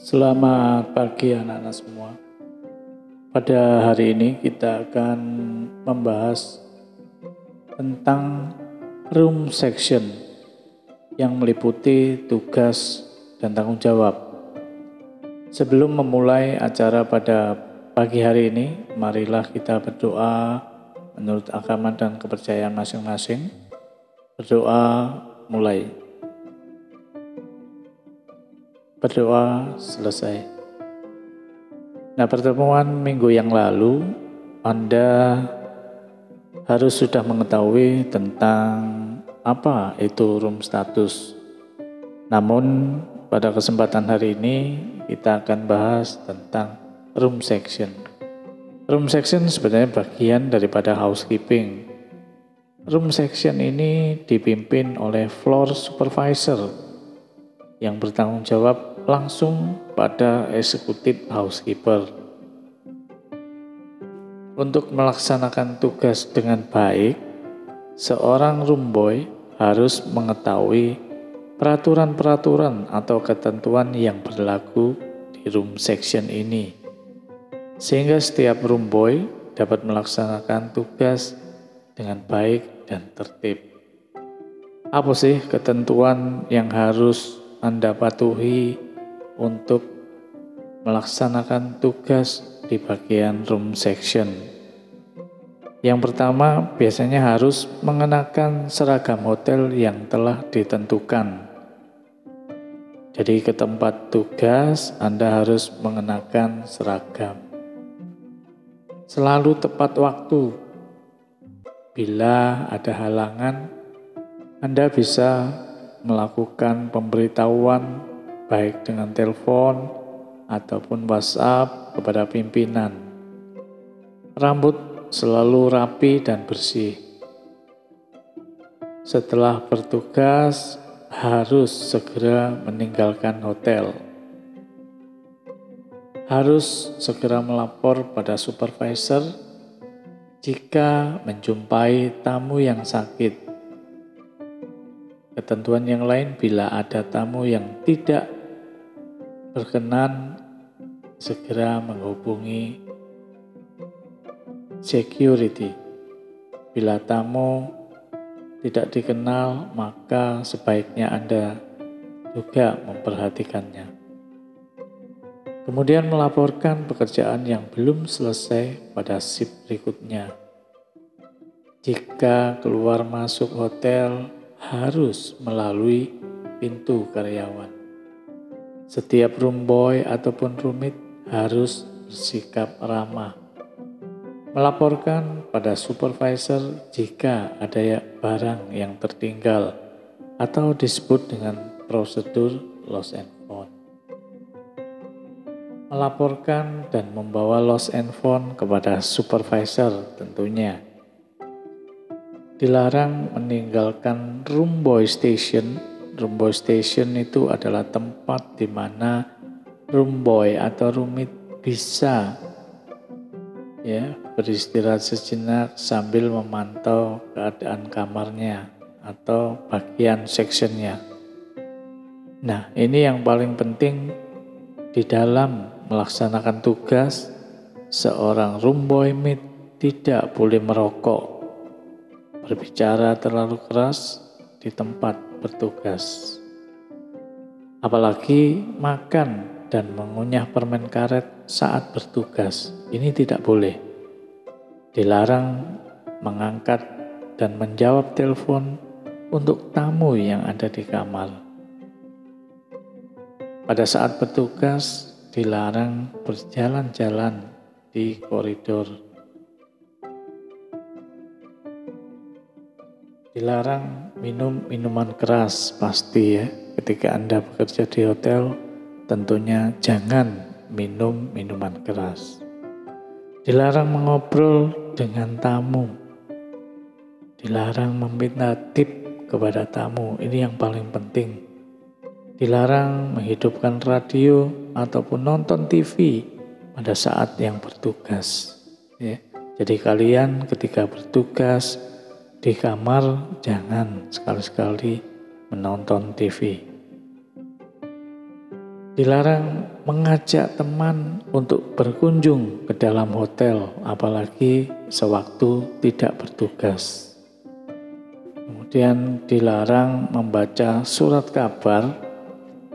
Selamat pagi anak-anak semua. Pada hari ini kita akan membahas tentang room section yang meliputi tugas dan tanggung jawab. Sebelum memulai acara pada pagi hari ini, marilah kita berdoa menurut agama dan kepercayaan masing-masing. Berdoa mulai. Berdoa selesai. Nah, pertemuan minggu yang lalu, Anda harus sudah mengetahui tentang apa itu room status. Namun, pada kesempatan hari ini, kita akan bahas tentang room section. Room section sebenarnya bagian daripada housekeeping. Room section ini dipimpin oleh floor supervisor yang bertanggung jawab langsung pada eksekutif housekeeper. Untuk melaksanakan tugas dengan baik, seorang room boy harus mengetahui peraturan-peraturan atau ketentuan yang berlaku di room section ini. Sehingga setiap room boy dapat melaksanakan tugas dengan baik dan tertib. Apa sih ketentuan yang harus Anda patuhi untuk melaksanakan tugas di bagian room section. Yang pertama, biasanya harus mengenakan seragam hotel yang telah ditentukan. Jadi ke tempat tugas Anda harus mengenakan seragam. Selalu tepat waktu. Bila ada halangan, Anda bisa melakukan pemberitahuan baik dengan telepon ataupun WhatsApp kepada pimpinan. Rambut selalu rapi dan bersih. Setelah bertugas, harus segera meninggalkan hotel. Harus segera melapor pada supervisor jika menjumpai tamu yang sakit. Ketentuan yang lain bila ada tamu yang tidak berkenan segera menghubungi security. Bila tamu tidak dikenal, maka sebaiknya Anda juga memperhatikannya. Kemudian melaporkan pekerjaan yang belum selesai pada shift berikutnya. Jika keluar masuk hotel harus melalui pintu karyawan. Setiap room boy ataupun rumit harus bersikap ramah. Melaporkan pada supervisor jika ada ya barang yang tertinggal atau disebut dengan prosedur lost and found. Melaporkan dan membawa lost and found kepada supervisor tentunya. Dilarang meninggalkan room boy station room boy station itu adalah tempat di mana room boy atau rumit bisa ya beristirahat sejenak sambil memantau keadaan kamarnya atau bagian sectionnya. Nah ini yang paling penting di dalam melaksanakan tugas. Seorang room boy mid tidak boleh merokok, berbicara terlalu keras di tempat bertugas. Apalagi makan dan mengunyah permen karet saat bertugas. Ini tidak boleh. Dilarang mengangkat dan menjawab telepon untuk tamu yang ada di kamar. Pada saat bertugas, dilarang berjalan-jalan di koridor Dilarang minum minuman keras pasti ya. Ketika Anda bekerja di hotel, tentunya jangan minum minuman keras. Dilarang mengobrol dengan tamu. Dilarang meminta tip kepada tamu. Ini yang paling penting. Dilarang menghidupkan radio ataupun nonton TV pada saat yang bertugas. Ya. Jadi kalian ketika bertugas di kamar jangan sekali-sekali menonton TV. Dilarang mengajak teman untuk berkunjung ke dalam hotel, apalagi sewaktu tidak bertugas. Kemudian dilarang membaca surat kabar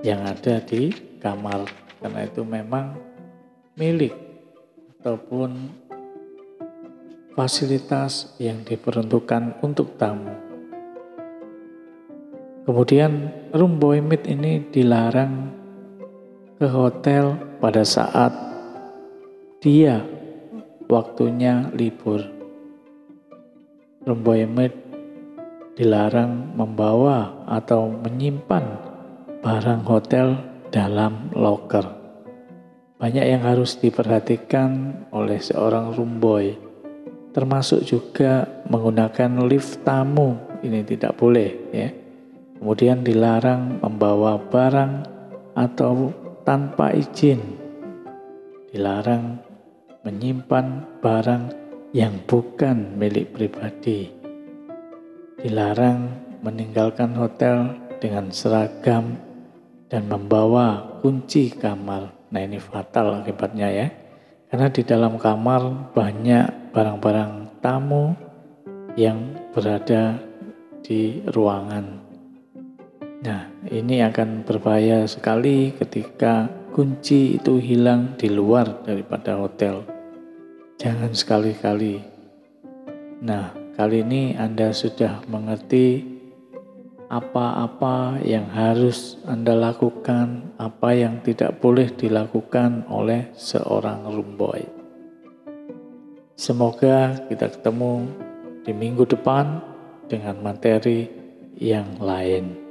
yang ada di kamar, karena itu memang milik ataupun fasilitas yang diperuntukkan untuk tamu. Kemudian room boy meet ini dilarang ke hotel pada saat dia waktunya libur. Remboymet dilarang membawa atau menyimpan barang hotel dalam locker. Banyak yang harus diperhatikan oleh seorang roomboy, termasuk juga menggunakan lift tamu. Ini tidak boleh ya. Kemudian dilarang membawa barang atau tanpa izin. Dilarang menyimpan barang yang bukan milik pribadi. Dilarang meninggalkan hotel dengan seragam dan membawa kunci kamar. Nah ini fatal akibatnya ya. Karena di dalam kamar banyak barang-barang tamu yang berada di ruangan Nah, ini akan berbahaya sekali ketika kunci itu hilang di luar daripada hotel. Jangan sekali-kali. Nah, kali ini Anda sudah mengerti apa-apa yang harus Anda lakukan, apa yang tidak boleh dilakukan oleh seorang room boy. Semoga kita ketemu di minggu depan dengan materi yang lain.